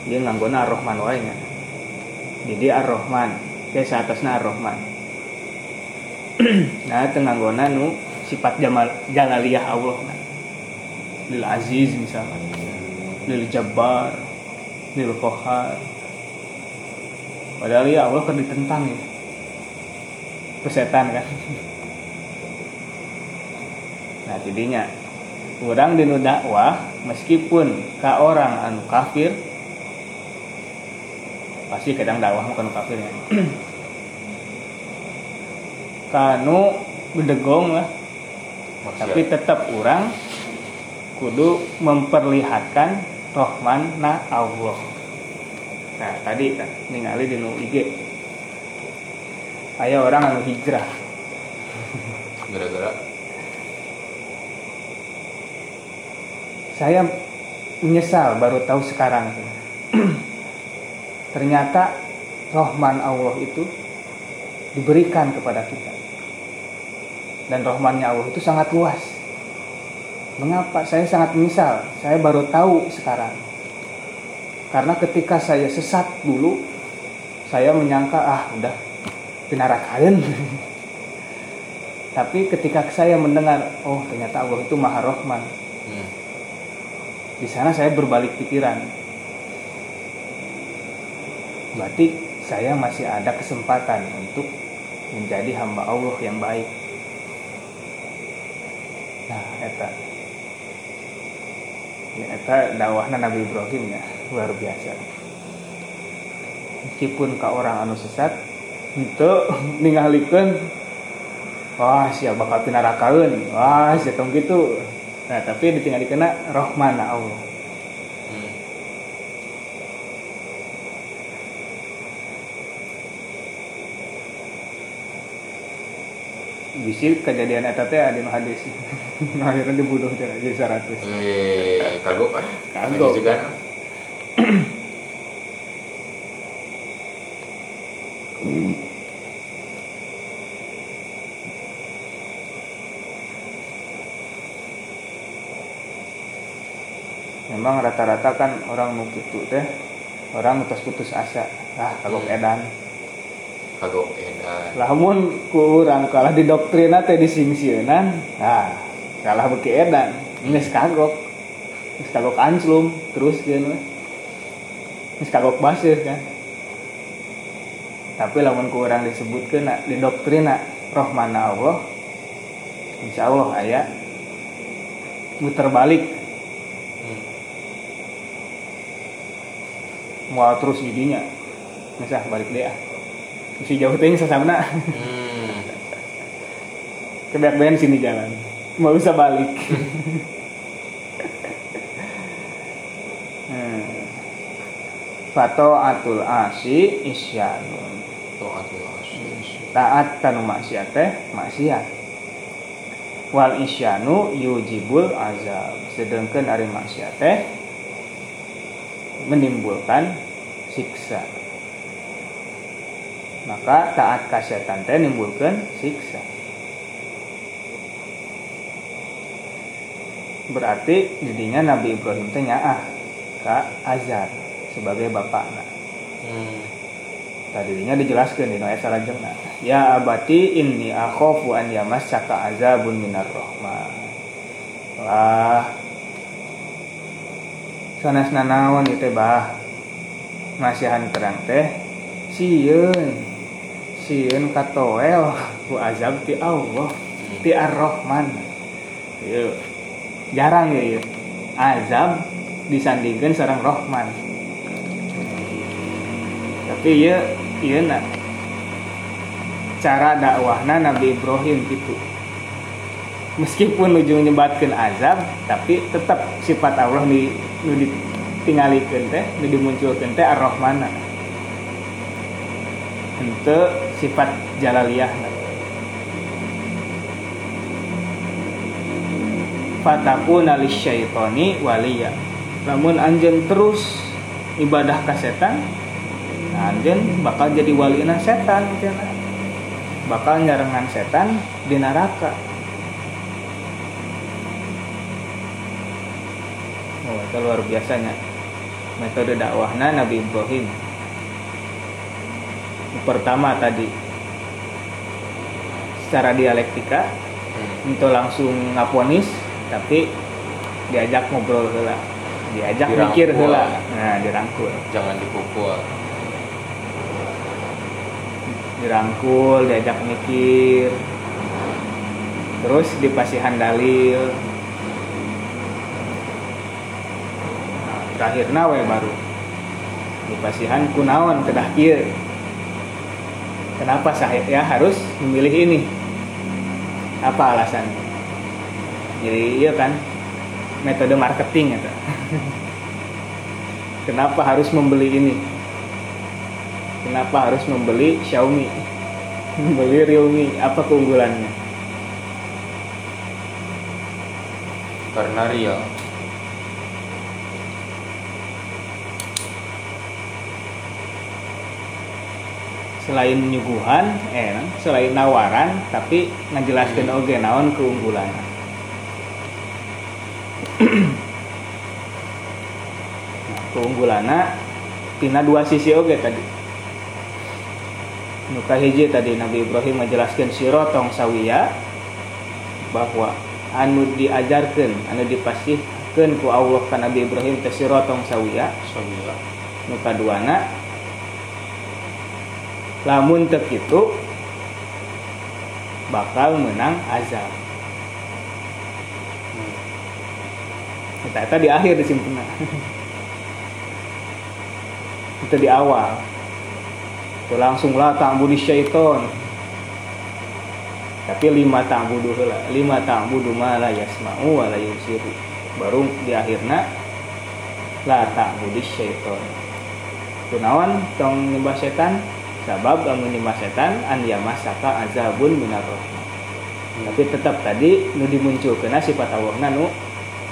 Dia nganggona ar-rahman wae nya jadi ar-rahman ke atasna ar-rahman. Nah teu nganggona nu sifat jamal jalaliyah Allah nah. lil aziz misalnya lil jabbar lil qahar padahal ya Allah kan ditentang ya. Pesetan kan? Nah jadinya orang dinu dakwah meskipun ka orang anu kafir pasti kadang dakwah bukan kafirnya kanu bedegong lah. Maksiat. tapi tetap orang kudu memperlihatkan rohman na Allah. Nah tadi kan ningali di IG aya orang anu hijrah. Gara-gara saya menyesal baru tahu sekarang. Ternyata rohman Allah itu diberikan kepada kita. Dan rohmannya Allah itu sangat luas. Mengapa? Saya sangat menyesal. Saya baru tahu sekarang. Karena ketika saya sesat dulu saya menyangka ah udah pinarakan tapi ketika saya mendengar oh ternyata Allah itu maha rohman hmm. Di sana saya berbalik pikiran. Berarti saya masih ada kesempatan untuk menjadi hamba Allah yang baik. Nah, eta. Eta dakwahna Nabi Ibrahim ya, luar biasa. Meskipun ke orang anu sesat, itu ningalikeun wah siapa bakal pinarakaeun. Wah, sia tong gitu. Nah, tapi ditinggal dikena Rahman Allah. Hmm. Bisi kejadian eta teh adi nu hadis. Akhirnya dibunuh jadi 100. Eh, kagok kan? Kagok. Juga. Memang rata-rata kan orang nu kitu teh orang putus putus asa. Ah, kagok Hmm. edan. Kagok edan. Lamun kurang kalah di doktrina teh disingsieunan, nah kalah beki edan. Geus kagok. Geus kagok anslum terus we. Geus kagok basir kan. Tapi lamun kurang disebutkeun na, di doktrina Rahmana Allah Insya Allah aya muter balik mau terus didinya misah balik deh ah. Si jauh ting sasamna Hmm. kebeak bensin di jalan. Mau bisa balik. Hmm. Fato atul asi isyanun. Taatul asyik. taat kanu maksiat teh maksiat. Wal isyanu yujibul azab. Sedangkan ari maksiat teh menimbulkan siksa. Maka taat ka setan teh menimbulkan siksa. Berarti didinya Nabi Ibrahim teh nyaah ka Azar sebagai bapakna. Hmm. tadinya dijelaskan di ayat salajengna ya abati inni akhafu an yamassaka azabun minar rahman. Lah sanes nanaon ieu teh bah? Masihan terang teh sieun sieun katoel ku azab ti Allah ti Ar-Rahman. Jarang ya azab disandingkan sareng Rahman. Tapi ieu ieu na cara dakwahna Nabi Ibrahim gitu meskipun ujung nyebatkan azab tapi tetap sifat Allah di nu ditinggalikeun teh nu dimunculkeun teh ar-rahmana. Henteu sifat jalaliyah fatakuna lisyaitoni waliya. Namun anjen terus ibadah ka setan nah anjen bakal jadi walina setan bakal nyarengan setan di neraka Oh, itu luar biasanya metode dakwahnya Nabi Ibrahim. Pertama tadi secara dialektika Hmm. itu langsung ngaponis tapi diajak ngobrol heula diajak Dirangkul. mikir heula nah dirangkul Jangan dipukul. dirangkul diajak mikir terus dipasihan dalil terakhir. Nawe baru? Dipasihan kunaon kedah kieu kenapa saya ya harus memilih ini? Apa alasannya? Jadi iya kan? Metode marketing itu kenapa harus membeli ini? Kenapa harus membeli Xiaomi? Membeli Realme? Apa keunggulannya? Karena real. Selain nyuguhan eh selain nawaran tapi ngajelaskeun oge naon keunggulan. Nah, keunggulanna tina dua sisi oge tadi. Nuka hiji tadi Nabi Ibrahim menjelaskan sirotong sawiya bahwa anu diajarkan anu dipasihkan ku Allah ka Nabi Ibrahim teh sirotong sawiya. Sawiya. nu kaduana lamun teu kitu bakal menang azab Hmm. Eta eta di akhir disimpenna. Itu di awal. Itu langsung lah ta'budu syaiton. Tapi lima ta'budu heula, lima ta'budu ma la yasma'u wa la yusiru. Baru di akhirna la ta'budu syaiton. Kunaon tong nyembah setan? Sabab lamun nyembah setan an yamasaka azabun minar rahman. Tapi tetap tadi nu dimunculkeun sifat Allah nu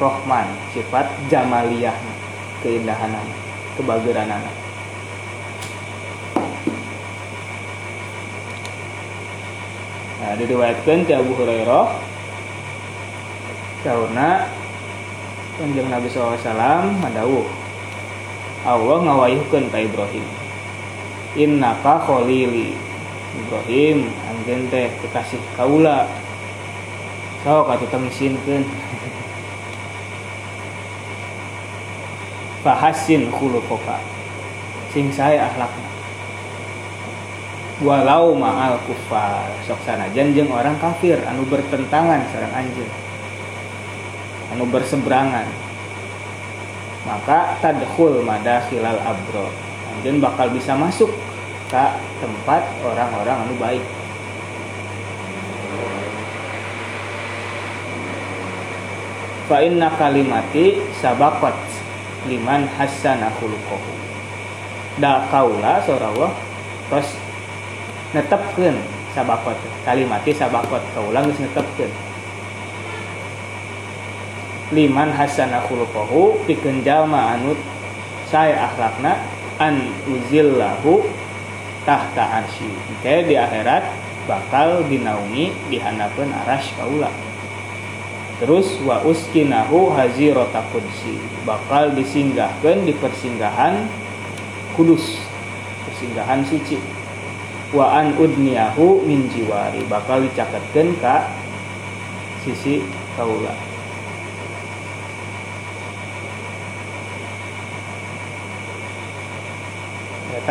Rohman, sifat jamaliyah, keindahan, kebaguran Nah, diriwayatkan ke Abu Hurairah karena kanjeng Nabi SAW madawuh Allah ngawayuhkeun ka Ibrahim innaka khalili Ibrahim anjeun teh kekasih kaula. Sok atuh temisinkeun fahasin khuluqoka sing saya akhlakna walau ma'al kufar sok sanajan jeung orang kafir anu bertentangan sareng anjeun. Anu berseberangan. Maka tadkhul madakhilal abro. Anjeun bakal bisa masuk ke tempat orang-orang anu baik. Fa inna kalimati sabaqat liman hasana khuluquhu. Da kaula sorawa terus netepkeun sabakot kalimati sabakot kaula geus netepkeun. Liman hasana khuluquhu pikeun jalma anu sae akhlakna an uzillahu tahta arsy. Oke, di akhirat bakal dinaungi di hanapeun aras kaula. Terus wa uskinahu hazirota kursi bakal disinggahkan di persinggahan kudus persinggahan suci. Wa an udniyahu min jiwari. Bakal dicaketkeun ka sisi kaula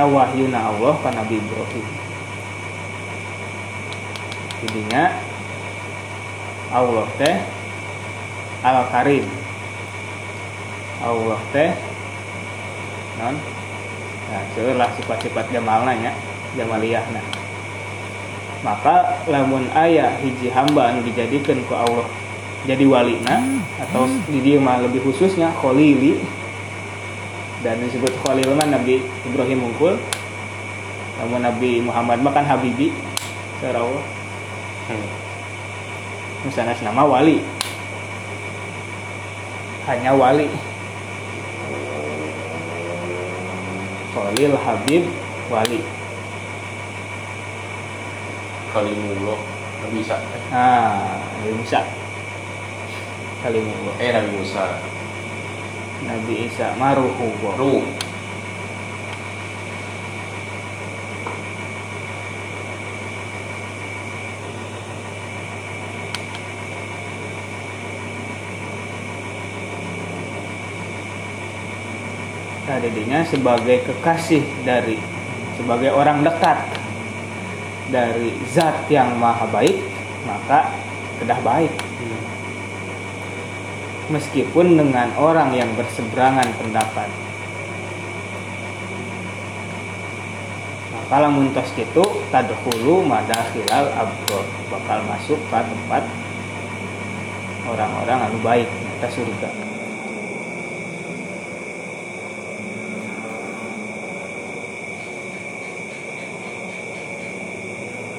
wahyuna Allah ka Nabi Ibrahim. Jadinya Allah teh Al Karim Allah teh non? Nah lah sifat-sifat jamalna nya jamaliyahna maka lamun ayah hiji hamba anu dijadikan ke Allah jadi walina atau di dia mah lebih khususnya kholili dan disebut khalil mah Nabi Ibrahim unggul namun Nabi Muhammad mah kan Habibi. Allah. Hmm. misalnya nama wali. Hanya wali. Khalil Habib Wali. Kalimullah. Nabi Isa. Ah Nabi Musa. Kalimullah. Eh Nabi Musa Nabi Isa Maruhu Ruh didinya sebagai kekasih dari sebagai orang dekat dari zat yang maha baik maka kedah baik meskipun dengan orang yang berseberangan pendapat. Maka lamun tos itu tadhulu madakhilal abdur bakal masuk ke tempat orang-orang anu baik kita surga.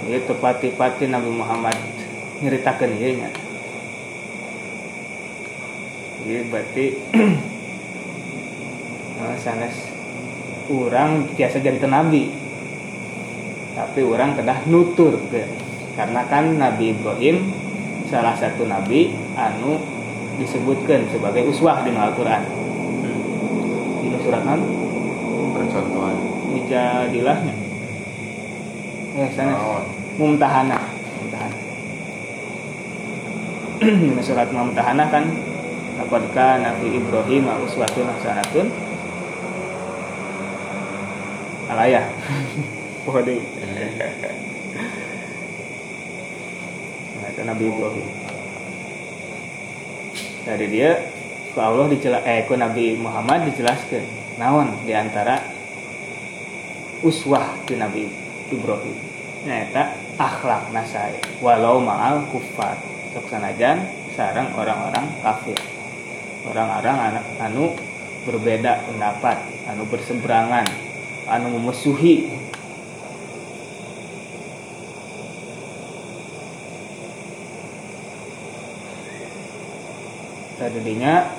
Itu pati-pati Nabi Muhammad nyeritakan iya berarti nah, sanes orang biasa jadi nabi tapi orang kedah nutur ke karena kan Nabi Ibrahim salah satu nabi anu disebutkan sebagai uswah di Al-Quran. Di surat kan percontohan. Dijadilahnya ya sanes oh mumtahana. Mumtahana. Surat mumtahana kan apakah Nabi Ibrahim uswatun hasanatun alaya Waduh. nah, itu Nabi Ibrahim. Dari dia ke Allah dijelas eh ke Nabi Muhammad dijelaskan naon di antara uswah di Nabi Ibrahim. Nyata akhlak nasai walau ma'al kufar sanajan sarang orang-orang kafir orang-orang anak anu berbeda pendapat anu berseberangan anu memusuhi tadinya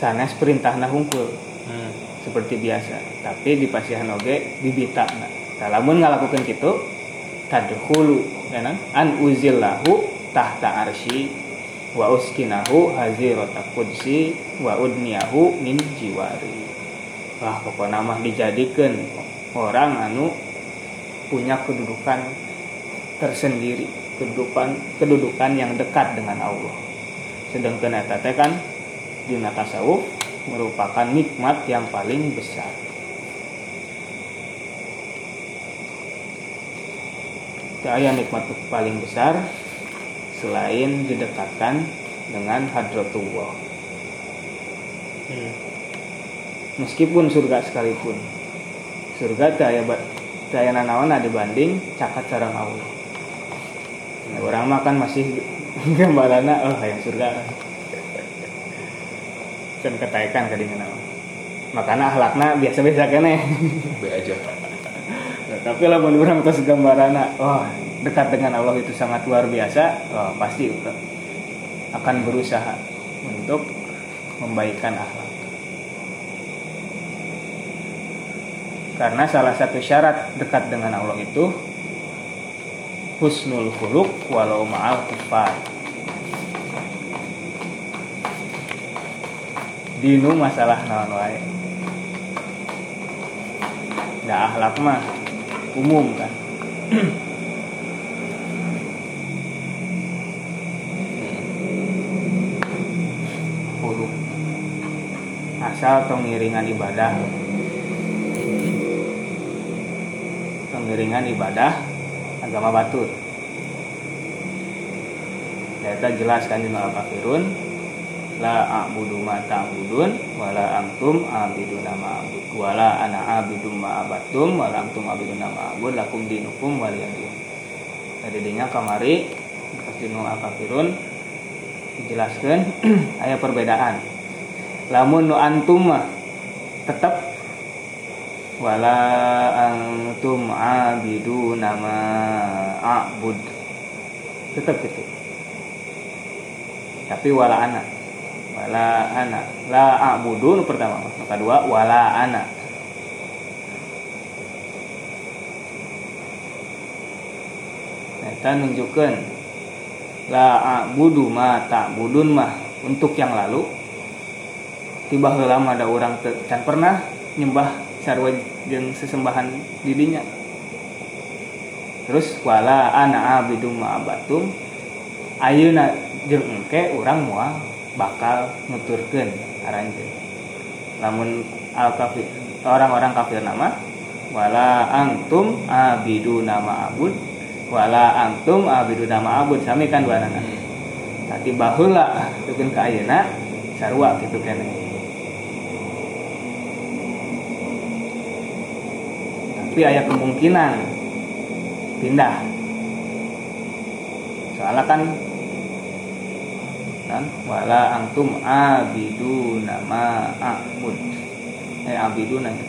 sanes perintah hungkul hmm. seperti biasa tapi di pasihan oge bibita nah lamun ngalakukan gitu tadkhulu ya kan? an uzillahu tahta arsy wa uskinahu hazirata qudsi wa udniyahu min jiwari. Wah pokoknya mah dijadikan orang anu punya kedudukan tersendiri kedudukan kedudukan yang dekat dengan Allah. Sedangkan eta kan di tasawuf merupakan nikmat yang paling besar. Cahaya nikmat paling besar selain didekatkan dengan hadratullah. Hmm. Meskipun surga sekalipun, surga cahaya cahaya nanawana dibanding cakat sarang Allah. Nah, orang makan masih gambarana oh yang surga kan ketaikan kadingan makanya ahlakna biasa-biasa kene be aja tapi lah orang terus gambaran oh dekat dengan Allah itu sangat luar biasa oh, pasti akan berusaha untuk membaikkan akhlak. Karena salah satu syarat dekat dengan Allah itu husnul khuluq walau ma'al kufar dinu masalah naon wae? Da akhlak mah umum kan asal atau ngiringan ibadah. Pamiringan ibadah agama batur Eta jelas kan dina al-kafirun la a'budu ma ta'budun wala antum a'biduna ma a'bud wala ana a'budu ma abatum wala antum a'biduna ma a'bud lakum dinukum waliyadin Jadi dinya kamari kasinu al-kafirun dijelaskan ayat perbedaan lamun nu antum tetap wala antum abidu nama a'bud. Tetap gitu tapi wala anak wala anak la a'budu pertama maka dua wala anak Kita nunjukkan la a'budu ma ta'budun mah untuk yang lalu tiba lama ada orang can pernah nyembah sarwa yang sesembahan didinya. Terus wala ana abidu ma abatum ayeuna jeung engke urang moal bakal nuturkeun aranjeun namun al kafir orang-orang kafir nama wala antum abidu nama abud wala antum abidu nama abud sami kan dua anak tapi bahula tukeun ka ayeuna sarua gitu kene tapi ayat kemungkinan. Pindah. Soalnya kan kan wala antum abidu nama abud. Eh abidu nanti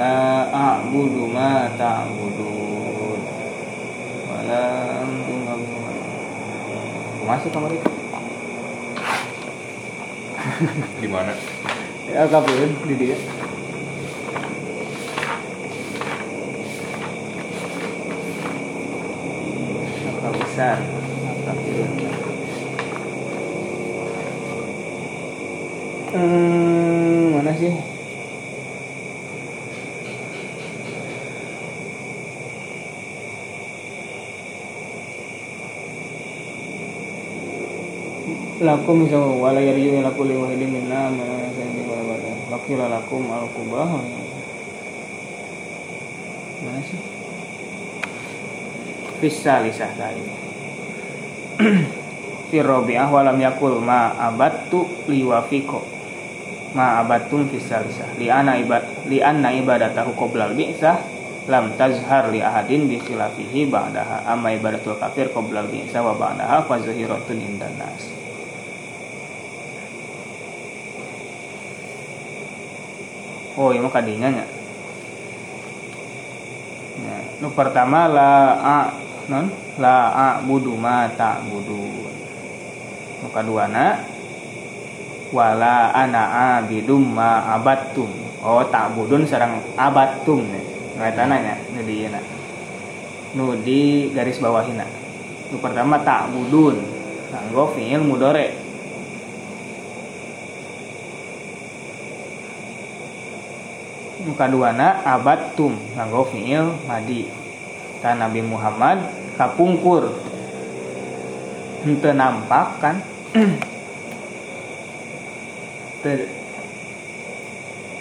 la a'budu ma ta'budun. Wala antum masuk kamar itu di mana? Ya kabur di dia. Besar angka kecil hmm, mana sih lakum misalnya wala yarju ila kulli wahidin minna ma sayyi wa bada lakila lakum al kubah mana sih? Bisa lisah tadi. Fi rabi'ah walam yakul ma abattu liwafiko ma abattum fi lisah. Li ana ibad li anna ibadatahu qabla al bi'sah lam tazhar li ahadin bi khilafihi ba'daha. Amma ibadatul kafir qabla al bi'sah wa ba'daha fa zahiratun indan nas oh ini kadinya nya. Nah, nu pertama la a non? La a budu ma ta budu. Nu kaduana wala ana abidum ma abatum oh tak budun sarang abatum nih. Ngaitana nya nu di na nu di garis bawahina nu pertama tak budun. Nganggo fiil mudore kaduana abatum nganggo fiil madi. Kan Nabi Muhammad kapungkur. Henteu nampak kan? Te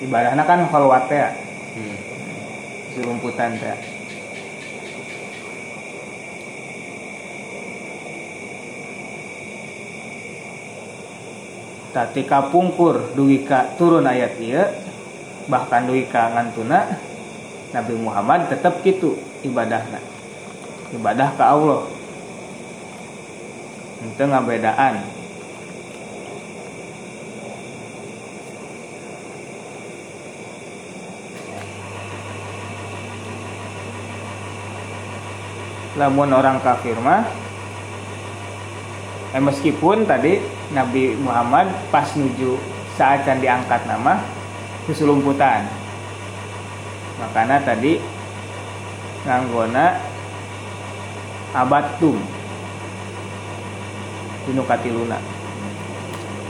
ibadahna kan khalwat ya? Hmm. serumputan teh. Tati kapungkur duwi ka turun ayat ieu bahkan duwi ka ngantuna Nabi Muhammad tetap gitu ibadahnya ibadah ke Allah. Itu ngabedaan. Lamun orang kafir mah eh, meskipun tadi Nabi Muhammad pas nuju saat can diangkat nama kesulumputan makanya tadi nganggona abatum. Dinu katiluna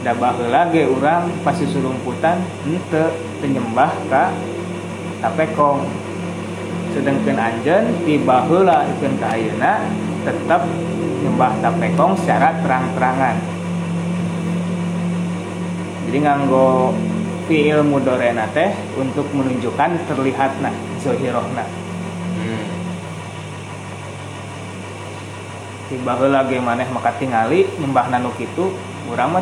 da baheula ge urang pas sulumputan henteu penyembah ka tapekong. Sedangkan anjen di baheula ikeun ka tetap nyembah tapekong secara terang-terangan. Jadi nganggo fiil mudorena teh untuk menunjukkan terlihatna zohirohna Hmm. tiba ge maneh maka tingali nyembah nanu kitu urang mah